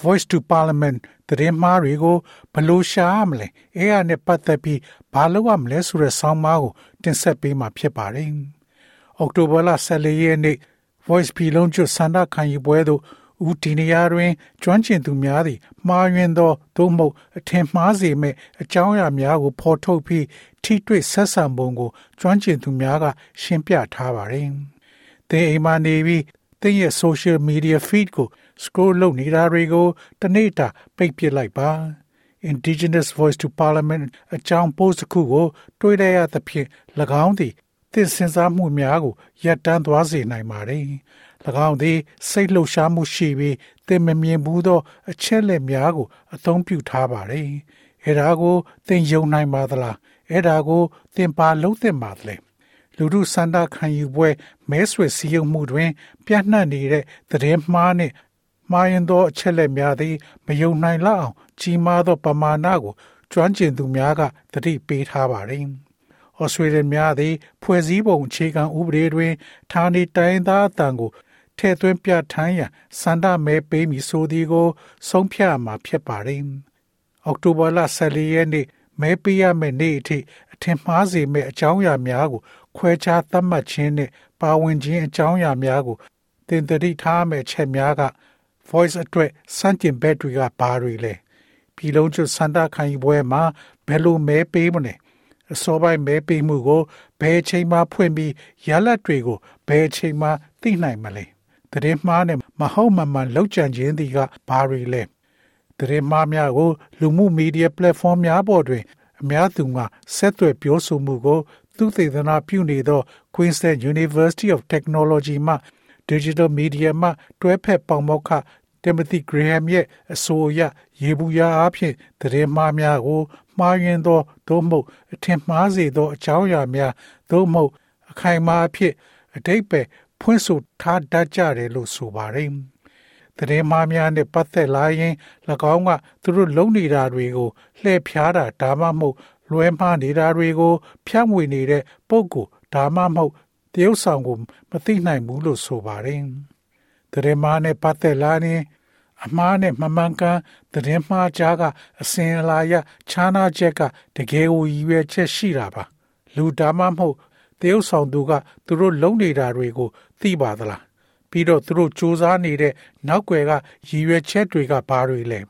Voice to Parliament သတင်းမှားတွေကိုဘလို့ရှားမလဲအဲရနဲ့ပတ်သက်ပြီးဘာလုပ်ရမလဲဆိုတဲ့ဆောင်းပါးကိုတင်ဆက်ပေးမှာဖြစ်ပါတယ်။အောက်တိုဘာလ14ရက်နေ့ Voice ပြည်လုံးကျွတ်စန္ဒခံယူပွဲသို့ဦးဒီနေရာတွင်ကျွမ်းကျင်သူများသည်မှားယွင်းသောသို့မဟုတ်အထင်မှားစေမဲ့အကြောင်းအရာများကိုဖော်ထုတ်ပြီးထိတွေ့ဆက်ဆံပုံကိုကျွမ်းကျင်သူများက ရှင်းပြထားပါတယ်။သင်အိမ်မှာနေပြီးသင်ရဲ့ social media feed ကို scroll လုပ်နေတာတွေကိုတနေ့တာပိတ်ပစ်လိုက်ပါ Indigenous Voice to Parliament အကြောင်း post တစ်ခုကို တွေ့ရသဖြင့်၎င်းသည်သင်စဉ်းစားမှုများကိုရပ်တန်းသွားစေနိုင်ပါတယ်၎င်းသည် စိတ်လှုပ်ရှားမှုရှိပြီးသင်မမြင်ဘူးသော အချက်လက်များကို အသုံးပြုထားပါတယ်အဲဒါကိုသင်ယုံနိုင်ပါသလားအဲဒါကိုသင်ပါလုံးသင့်ပါသလဲလူမှုစန္ဒခံယူပွဲမဲဆွယ်စည်းရုံးမှုတွင် ပြန့်နှံ့နေတဲ့သတင်းမှားနှင့် မှားယွင်းသောအချက်လက်များသည်မယုံနိုင်လောက်အောင်ကြီးမားသောပမာဏကိုကျွမ်းကျင်သူများကသတိပေးထားပါတယ်။ဩစတြေးလျများသည် ဖွဲ့စည်းပုံအခြေခံဥပဒေတွင်ဌာနေတိုင်းသားအတန်ကိုထည့်သွင်းပြဋ္ဌာန်းရန်စန္ဒမဲပေးမည်ဆိုသည်ကို ဆုံးဖြတ်မှာဖြစ်ပါတယ်။အောက်တိုဘာလ14ရက်နေ့မဲပေးရမယ့်နေ့အထိအထင်မှားစေမယ့်အကြောင်းအရာများကို ခွဲခြားသတ်မှတ်ခြင်းနှင့်ပါဝင်ခြင်းအကြောင်းအရာများကိုတင်တတိထားမယ့်ချက်များက voice အတွက်စန့်ကျင်ဘက်တွေကဘာတွေလဲပြည်လုံးကျွတ်စန္ဒခံယူပွဲမှာဘယ်လိုမဲပေးမလဲအစောပိုင်းမဲပေးမှုကိုဘယ်အချိန်မှဖွင့်ပြီးရလဒ်တွေကိုဘယ်အချိန်မှသိနိုင်မလဲတရင်မှားနဲ့မဟုတ်မမှန်လောက်ကြံခြင်းတွေကဘာတွေလဲတရင်မှားများကို လူမှုမီဒီယာ platform များပေါ်တွင် အများသူကဆက်သွယ်ပြောဆိုမှုကို သူသေသနာပြုနေသော Queensland University of Technology မှ Digital Media မှတွဲဖက်ပေါင်မောက်ခ Timothy Graham ရဲ့အဆိုအရရေဘူးရာအဖြစ်သတင်းမှားများကိုမှားယွင်းသောသို့မဟုတ်အထင်မှားစေသောအကြောင်းအရာများသို့မဟုတ်အခိုင်အမာအဖြစ်အတိတ်ပဲဖွင့်ဆိုထားတတ်ကြတယ်လို့ဆိုပါတယ်။သတင်းမှားများနဲ့ပတ်သက်လာရင်၎င်းကသူတို့လုံနေတာတွေကိုလှည့်ဖြားတာဒါမှမဟုတ်လွဲမှားနေတာတွေကိုဖြန့်ဝေနေတဲ့ပုံကိုဒါမှမဟုတ် တရုတ်ဆောင်ကိုမသိနိုင်ဘူးလို့ဆိုပါတယ်။သတင်းမှားနဲ့ပတ်သက်လာရင်အမှားနဲ့မမှန်ကန်သတင်းမှားကြားကအစင်အလာရခြားနာချက်ကတကယ်ကိုရည်ရွယ်ချက်ရှိတာပါလူဒါမှမဟုတ်တရုတ်ဆောင်သူကသူတို့လုံနေတာတွေကိုသိပါသလားပြီးတော့သူတို့စူးစမ်းနေတဲ့နောက်ွယ်ကရည်ရွယ်ချက်တွေကဘာတွေလဲ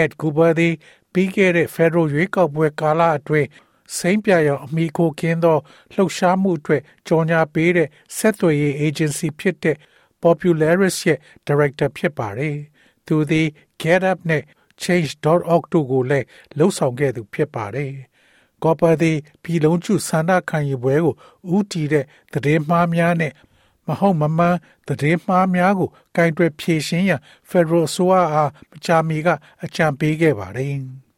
Ed Cooper သည်ပြီးခဲ့တဲ့ Federal ရွေးကောက်ပွဲကာလအတွင်း စိမ့်ပြရအောင်အမိခိုကင်းသောလှုပ်ရှားမှုအတွက်ကြော်ညာပေးတဲ့ဆက်သွယ်ရေး agency ဖြစ်တဲ့ Popularis ရဲ့ director ဖြစ်ပါတယ်။သူသည် Get Up နဲ့ Change.org တို့ကိုလည်းလှုပ်ဆောင်ခဲ့သူဖြစ်ပါတယ်။ကော်ပါသည်ပြည်လုံးကျဆန္ဒခံယူပွဲကိုဥတီတဲ့သတင်းမှားများနဲ့မဟုတ်မမှန်သတင်းမှားများကိုကင်တွယ်ဖြေရှင်းရန် Federal ဆိုအားမချမီကအကြံပေးခဲ့ပါတယ်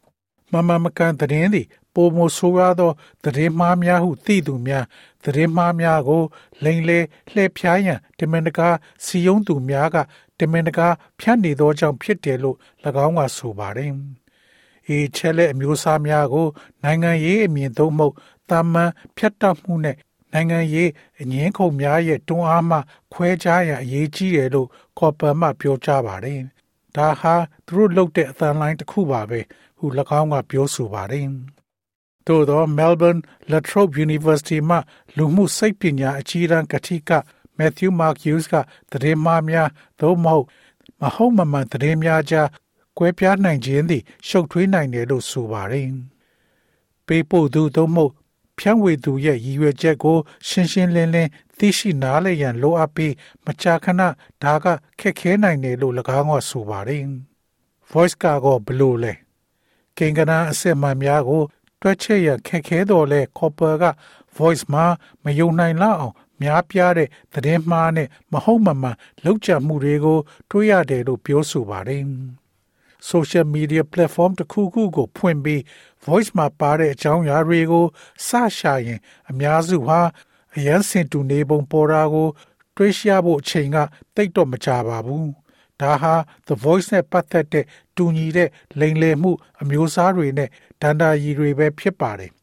။မမမကန်သတင်းသည် ပုံမဆိုးရသောသတင်းမှားများဟုသိသူများသတင်းမှားများကိုလိမ်လေလှည့်ဖျားရန်တမင်တကာစီယုံသူများကတမင်တကာဖြန့်နေသောကြောင့်ဖြစ်တယ်လို့၎င်းကဆိုပါတယ်။ဤချက်လက်အမျိုးအစားများကို နိုင်ငံရေးအမြင်သုံးမှုတာမန်ဖြတ်တောက်မှုနဲ့နိုင်ငံရေးအငင်းခုန်များရဲ့တွန်းအားမှခွဲခြားရန်အရေးကြီးတယ်လို့ကော်ပါမှပြောကြားပါတယ်။ဒါဟာသူတို့လုပ်တဲ့အသံလိုင်းတစ်ခုပါပဲဟု၎င်းကပြောဆိုပါတယ်။ သို့သော Melbourne La Trobe University မှလူမှုစိတ်ပညာအကြီးအတန်းကတိက Matthew Mark Hughes ကသတင်းမှားများသို့မဟုတ်မဟုတ်မမှန်သတင်းများကြားကွဲပြားနိုင်ခြင်းသည်ရှုပ်ထွေးနိုင်တယ်လို့ဆိုပါတယ်။ပေးပို့သူသို့မဟုတ်ဖြန့်ဝေသူရဲ့ရည်ရွယ်ချက်ကို ရှင်းရှင်းလင်းလင်းသိရှိနားလည်ရန်လိုအပ်ပြီးမကြာခဏဒါကခက်ခဲနိုင်တယ်လို့၎င်းကဆိုပါတယ်။ voice ကတော့ဘလို့လဲကင်္ဂနာအစစ်မှန်များကို တွက်ချက်ရခက်ခဲတော်လဲ Copper က voice မှာမယုံနိုင်လောက်အောင်များပြားတဲ့သတင်းမှားနဲ့မဟုတ်မမှန်လောက်ကျမှုတွေကို တွေးရတယ်လို့ပြောဆိုပါတယ် social media platform တစ်ခုခုကိုဖွင့်ပြီး voice မှာပါတဲ့အကြောင်းအရာတွေကိုစရှာရင် အများစုဟာအရန်စင်တူနေပုံပေါ်တာကို တွေးရှားဖို့အချိန်ကတိတ်တော့မကြပါဘူး။ဒါဟာ The Voice နဲ့ပတ်သက်တဲ့တူညီတဲ့လိမ်လည်မှုအမျိုးအစားတွေနဲ့ ဒန္တာရီတွေပဲဖြစ်ပါတယ်။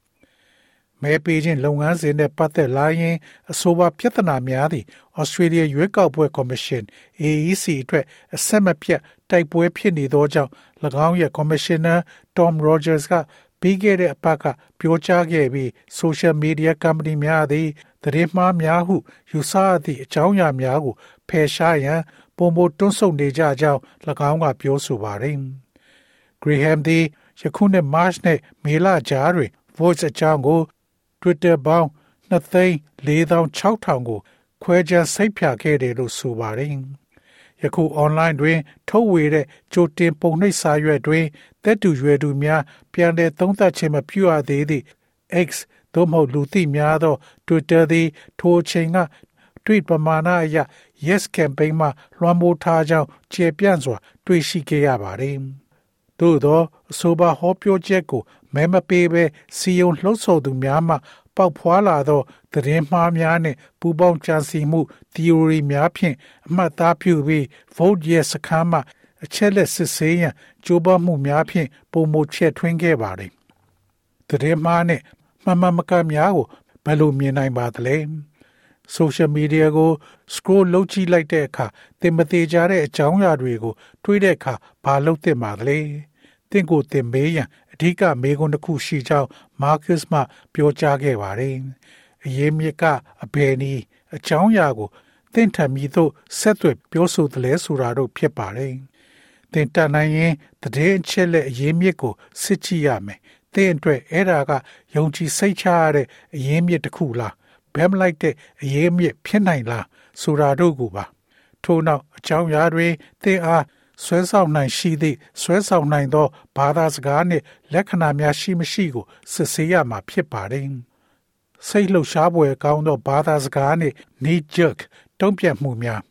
မဲပေးခြင်းလုပ်ငန်းစဉ်နဲ့ပတ်သက်လာရင်အဆိုပါပြဿနာများသည့် Australia ရွေးကောက်ပွဲ Commission AEC အတွက်အဆက်မပြတ်တိုက်ပွဲဖြစ်နေသောကြောင့်၎င်းရဲ့ Commissioner Tom Rogers ကပြီးခဲ့တဲ့အပတ်ကပြောကြားခဲ့ပြီး social media company များသည်သတင်းမှားများဟုယူဆသည့်အကြောင်းအရာများကိုဖယ်ရှားရန်ပုံမတွန်းဆုတ်နေကြကြောင်း၎င်းကပြောဆိုပါတယ်။ Graham သည် ယခုနှစ် March နဲ့မေလကြားတွင် Voice အကြောင်းကို Twitter ပေါင်း2,46,000ကိုခွဲခြားစိတ်ဖြာခဲ့တယ်လို့ဆိုပါတယ်။ယခု online တွင် ထုတ်ဝေတဲ့ကြိုတင်ပုံနှိပ်စာရွက်တွင်တက်တူရွယ်သူများပြန်လည်သုံးသပ်ခြင်းမပြုရသေးသည့် X သို့မဟုတ်လူသိများသော Twitter သည်ထိုအချိန်က tweet ပမာဏအရ Yes campaign မှလွှမ်းမိုးထားကြောင်းကျေပြန့်စွာ တွေ့ရှိခဲ့ရပါတယ်။ သို့သောအဆိုပါဟောပြောချက်ကိုမဲမပေးဘဲစီယုံလှုပ်ဆော်သူများမှပေါက်ဖွာလာသောသတင်းမှားများနှင့်ပူးပေါင်းကြံစည်မှု theory များဖြင့်အမှတ်သားပြုပြီး vote yes စခန်းမှအချက်လက်စစ်ဆေးရန်ကြိုးပမ်းမှုများဖြင့်ပုံမချဲ့ထွင်းခဲ့ပါတယ်။သတင်းမှားနှင့်မှန်မှန်မကန်များကိုဘယ်လိုမြင်နိုင်ပါသလဲ social media ကို scroll လုပ်ကြည့်လိုက်တဲ့အခါသင်မသေးကြတဲ့အကြောင်းအရာတွေကို တွေးတဲ့အခါဘာလုပ်သင့်ပါသလဲသင်ကိုသင်မေးရန်အဓိကမေးခွန်းတစ်ခုရှိကြောင်း Marcus မှပြောကြားခဲ့ပါတယ်အရေးမြစ်ကအဘယ်နည်းအကြောင်းအရာကိုသင်ထံမည်သို့ဆက်သွယ်ပြောဆိုသလဲဆိုတာတို့ဖြစ်ပါတယ်သင်တတ်နိုင်ရင်တည်င်းချက်လက်အရေးမြစ်ကိုစစ်ကြည့်ရမယ်သင်အတွက်အဲ့ဒါကယုံကြည်စိတ်ချရတဲ့အရေးမြစ်တစ်ခုလား ဘဲမလိုက်တဲ့အရေးမြစ်ဖြစ်နိုင်လားဆိုတာတို့ကိုပါထို့နောက်အကြောင်းအရာတွေသင်အားဆွဲဆောင်နိုင်ရှိသည့်ဆွဲဆောင်နိုင်သောဘာသာစကားနှင့်လက္ခဏာများရှိမရှိကိုစစ်ဆေးရမှာဖြစ်ပါတယ်စိတ်လှုပ်ရှားပွဲကောင်းသောဘာသာစကားနှင့် knee jerk တုံ့ပြန်မှုများ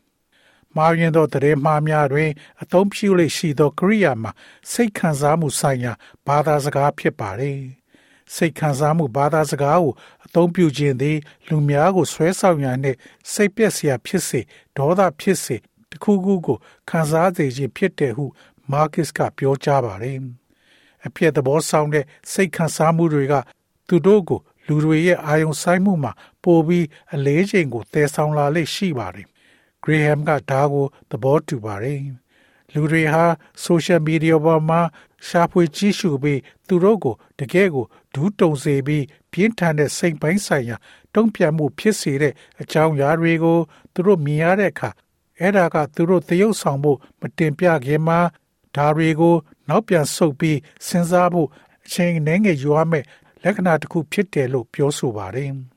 မာရင်သောတရေမှားများတွင် အသုံးပြုလေရှိသောကရိယာမှာစိတ်ခံစားမှုဆိုင်ရာဘာသာစကားဖြစ်ပါတယ်။ စိတ်ခံစားမှုဘာသာစကားကိုအသုံးပြုခြင်းသည် လူများကိုဆွဲဆောင်ရန်နှင့်စိတ်ပျက်စရာဖြစ်စေဒေါသဖြစ်စေတခုခုကိုခံစားစေခြင်းဖြစ်တယ်ဟုမာကစ်ကပြောကြားပါတယ်။အပြည့်သဘောဆောင်တဲ့စိတ်ခံစားမှုတွေက သူတို့ကို လူတွေရဲ့အာယုံဆိုင်မှုမှာပိုပြီးအလေးချိန်ကိုတည်ဆောင်လာလိမ့်ရှိပါတယ်ဂရေဟမ်ကဒါကိုသဘောတူပါတယ်။လူတွေဟာ social media ပေါ်မှာရှာဖွေကြည့်ရှုပြီးသူတို့ကိုတကယ်ကို ဒူးတုံစေပြီးပြင်းထန်တဲ့စိတ်ပိုင်းဆိုင်ရာတုံ့ပြန်မှုဖြစ်စေတဲ့အကြောင်းအရာတွေကိုသူတို့မြင်ရတဲ့အခါအဲ့ဒါကသူတို့သရုပ်ဆောင်ဖို့မတင်ပြခင်မှာဒါတွေကို နောက်ပြန်ဆုတ်ပြီးစဉ်းစားဖို့အချိန်နှဲငယ်ယူရမယ်လက္ခဏာတစ်ခုဖြစ်တယ်လို့ပြောဆိုပါတယ်။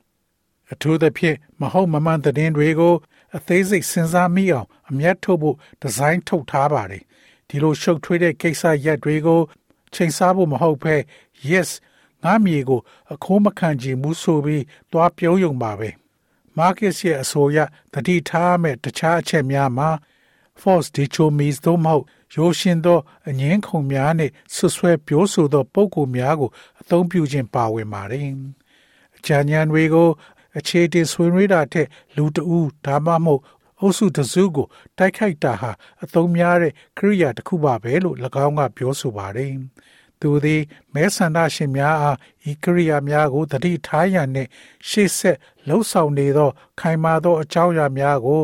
အထူးသဖြင့်မဟုတ်မမှန်သတင်းတွေကို အသေးစိတ်စဉ်းစားမိအောင်အမျက်ထုတ်ဖို့ဒီဇိုင်းထုတ်ထားပါတယ်ဒီလိုရှုပ်ထွေးတဲ့ကိစ္စရက်တွေကိုချိန်ဆဖို့မဟုတ်ဘဲ yes ငါမြေကို အခိုးမခံချင်ဘူးဆိုပြီးသွားပြောယုံပါပဲ market ရဲ့အဆိုအရတတိထားမဲ့တခြားအချက်များမှာ false dichotomies တို့မဟုတ်ရိုးရှင်းသောအငင်းခုံများနှင့်ဆွဆွဲပြောဆိုသောပုံကူများကိုအသုံးပြုခြင်းပါဝင်ပါတယ်။အကြံဉာဏ်တွေကို အခြေတင်ဆွေးနွေးတာထက်လူတဦးဒါမှမဟုတ်အုပ်စုတစုကို တိုက်ခိုက်တာဟာအသုံးများတဲ့ကရိယာတစ်ခုပါပဲလို့၎င်းကပြောဆိုပါတယ်။ သူသည်မဲဆန္ဒရှင်များအားဤကရိယာများကိုတတိထားရန်နှင့်ရှေ့ဆက်လှုံ့ဆော်နေသော ခိုင်မာသောအကြောင်းအရာများကို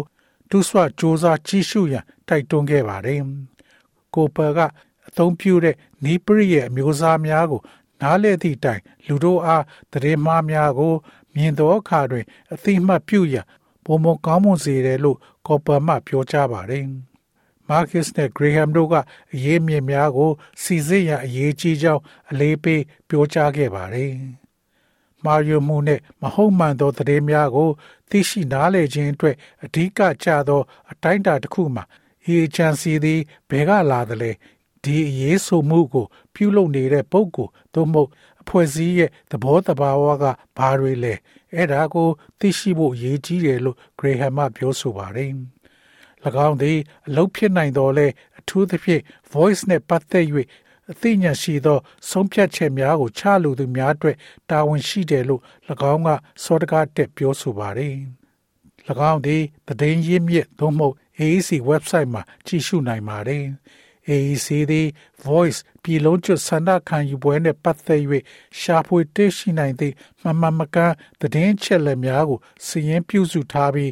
တူးဆွစူးစမ်းကြည့်ရှုရန်တိုက်တွန်းခဲ့ပါတယ်။ကိုပါကအသုံးပြုတဲ့နီးပရိရဲ့အမျိုးအစားများကို နားလေသည့်တိုင် လူတို့အားတရေမှားများကို မြင်သောအခါတွင် အသိမှတ်ပြုရပုံမကောင်းမွန်စေတယ်လို့ကော်ပါမှပြောကြားပါတယ်။ Marcus နဲ့ Graham တို့ကအရေးမြစ်များကို စီစစ်ရန်အရေးကြီးကြောင်းအလေးပေးပြောကြားခဲ့ပါတယ်။မာရီယိုမှုနဲ့မဟုတ်မှန်သောသတင်းများကို သိရှိနားလည်ခြင်းအတွက်အဓိကကျသော အတိုင်းအတာတစ်ခုမှာအီချန်စီသည်ဘယ်ကလာသလဲဒီအရေးဆိုမှုကို ပြုလုပ်နေတဲ့ပုဂ္ဂိုလ်သို့မဟုတ်အဖွဲ့အစည်းရဲ့သဘောတဘာဝကဘာတွေလဲအဲ့ဒါကိုသိရှိဖို့အရေးကြီးတယ်လို့ဂရေဟမ်မှပြောဆိုပါတယ်။၎ င်းသည်အလုတ်ဖြစ်နိုင်တော်လဲအထူးသဖြင့် voice နှင့်ပတ်သက်၍အသိဉာဏ်ရှိသော ဆုံးဖြတ်ချက်များကိုချလိုသူများအတွက်တာဝန်ရှိတယ်လို့၎င်းကစောတကားတက်ပြောဆိုပါတယ်။၎င်းသည်သတင်းရင်းမြစ်သို့မဟုတ် AEC website မှာကြည့်ရှုနိုင်ပါတယ်။ AEC သည် voice ပြည်လုံးကျွတ်ဆန္ဒခံယူပွဲနှင့်ပတ်သက်၍ရှာဖွေတွေ့ရှိနိုင်သည့်မှန်မှန်မကန်သတင်းချက်လက်များကိုစီရင်ပြုစုထားပြီး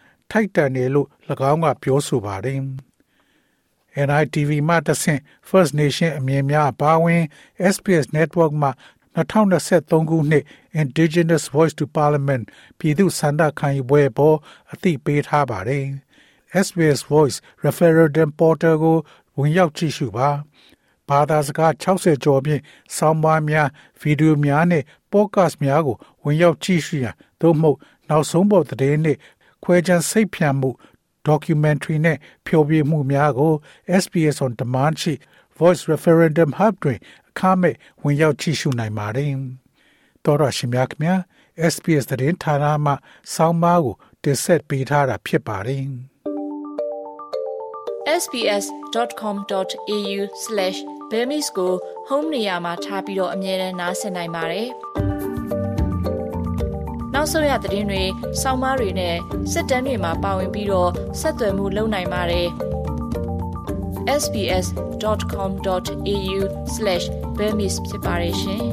ထိုက်တန်တယ်လို့၎င်းကပြောဆိုပါတယ်။ NITV မှတဆင့် First Nation အမြင်များအပါအဝင် SPS Network မှ2023ခုနှစ် Indigenous Voice to Parliament ပြည်သူ့ဆန္ဒခံယူပွဲပေါ်အသိပေးထားပါတယ်။ SBS Voice Referendum Portal ကိုဝင်ရောက်ကြည့်ရှုပါဘာသာစကား60ကျော်ဖြင့်ဆောင်းပါးများဗီဒီယိုများနဲ့ပေါ့ကတ်များကိုဝင်ရောက်ကြည့်ရှုရန်သို့မဟုတ်နောက်ဆုံးပေါ်သတင်းနှင့် ခွဲခြမ်းစိတ်ဖြန့်မှု documentary နဲ့ဖျော်ဖြေမှုများကို SBS on demand ရှိ Voice Referendum Hub တွင်အခမဲ့ဝင်ရောက်ကြည့်ရှုနိုင်ပါတယ်။တော်ရရှိမြခင် SBS သတင်းဌာနမှစောင်းပါးကိုတင်ဆက်ပေးထားတာဖြစ်ပါတယ်။ sbs.com.au/bemis ကို home နေရာမှာထားပြီးတော့အမြဲတမ်းနှာစင်နိုင်ပါတယ်။ နောက်ဆုံးရသတင်းတွေ၊စောင်းမားတွေနဲ့စစ်တမ်းတွေမှာပါဝင်ပြီးတော့ဆက်သွယ်မှုလုပ်နိုင်ပါတယ်။ sbs.com.au/bemis ဖြစ်ပါတယ်ရှင်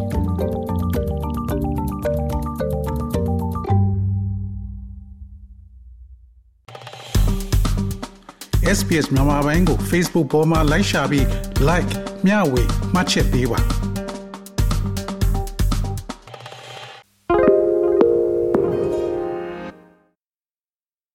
။ SPS မြန်မာပိုင်းကို Facebook ပေါ်မှာ like ရှာပြီး like မျှဝေမှတ်ချက်ပေးပါ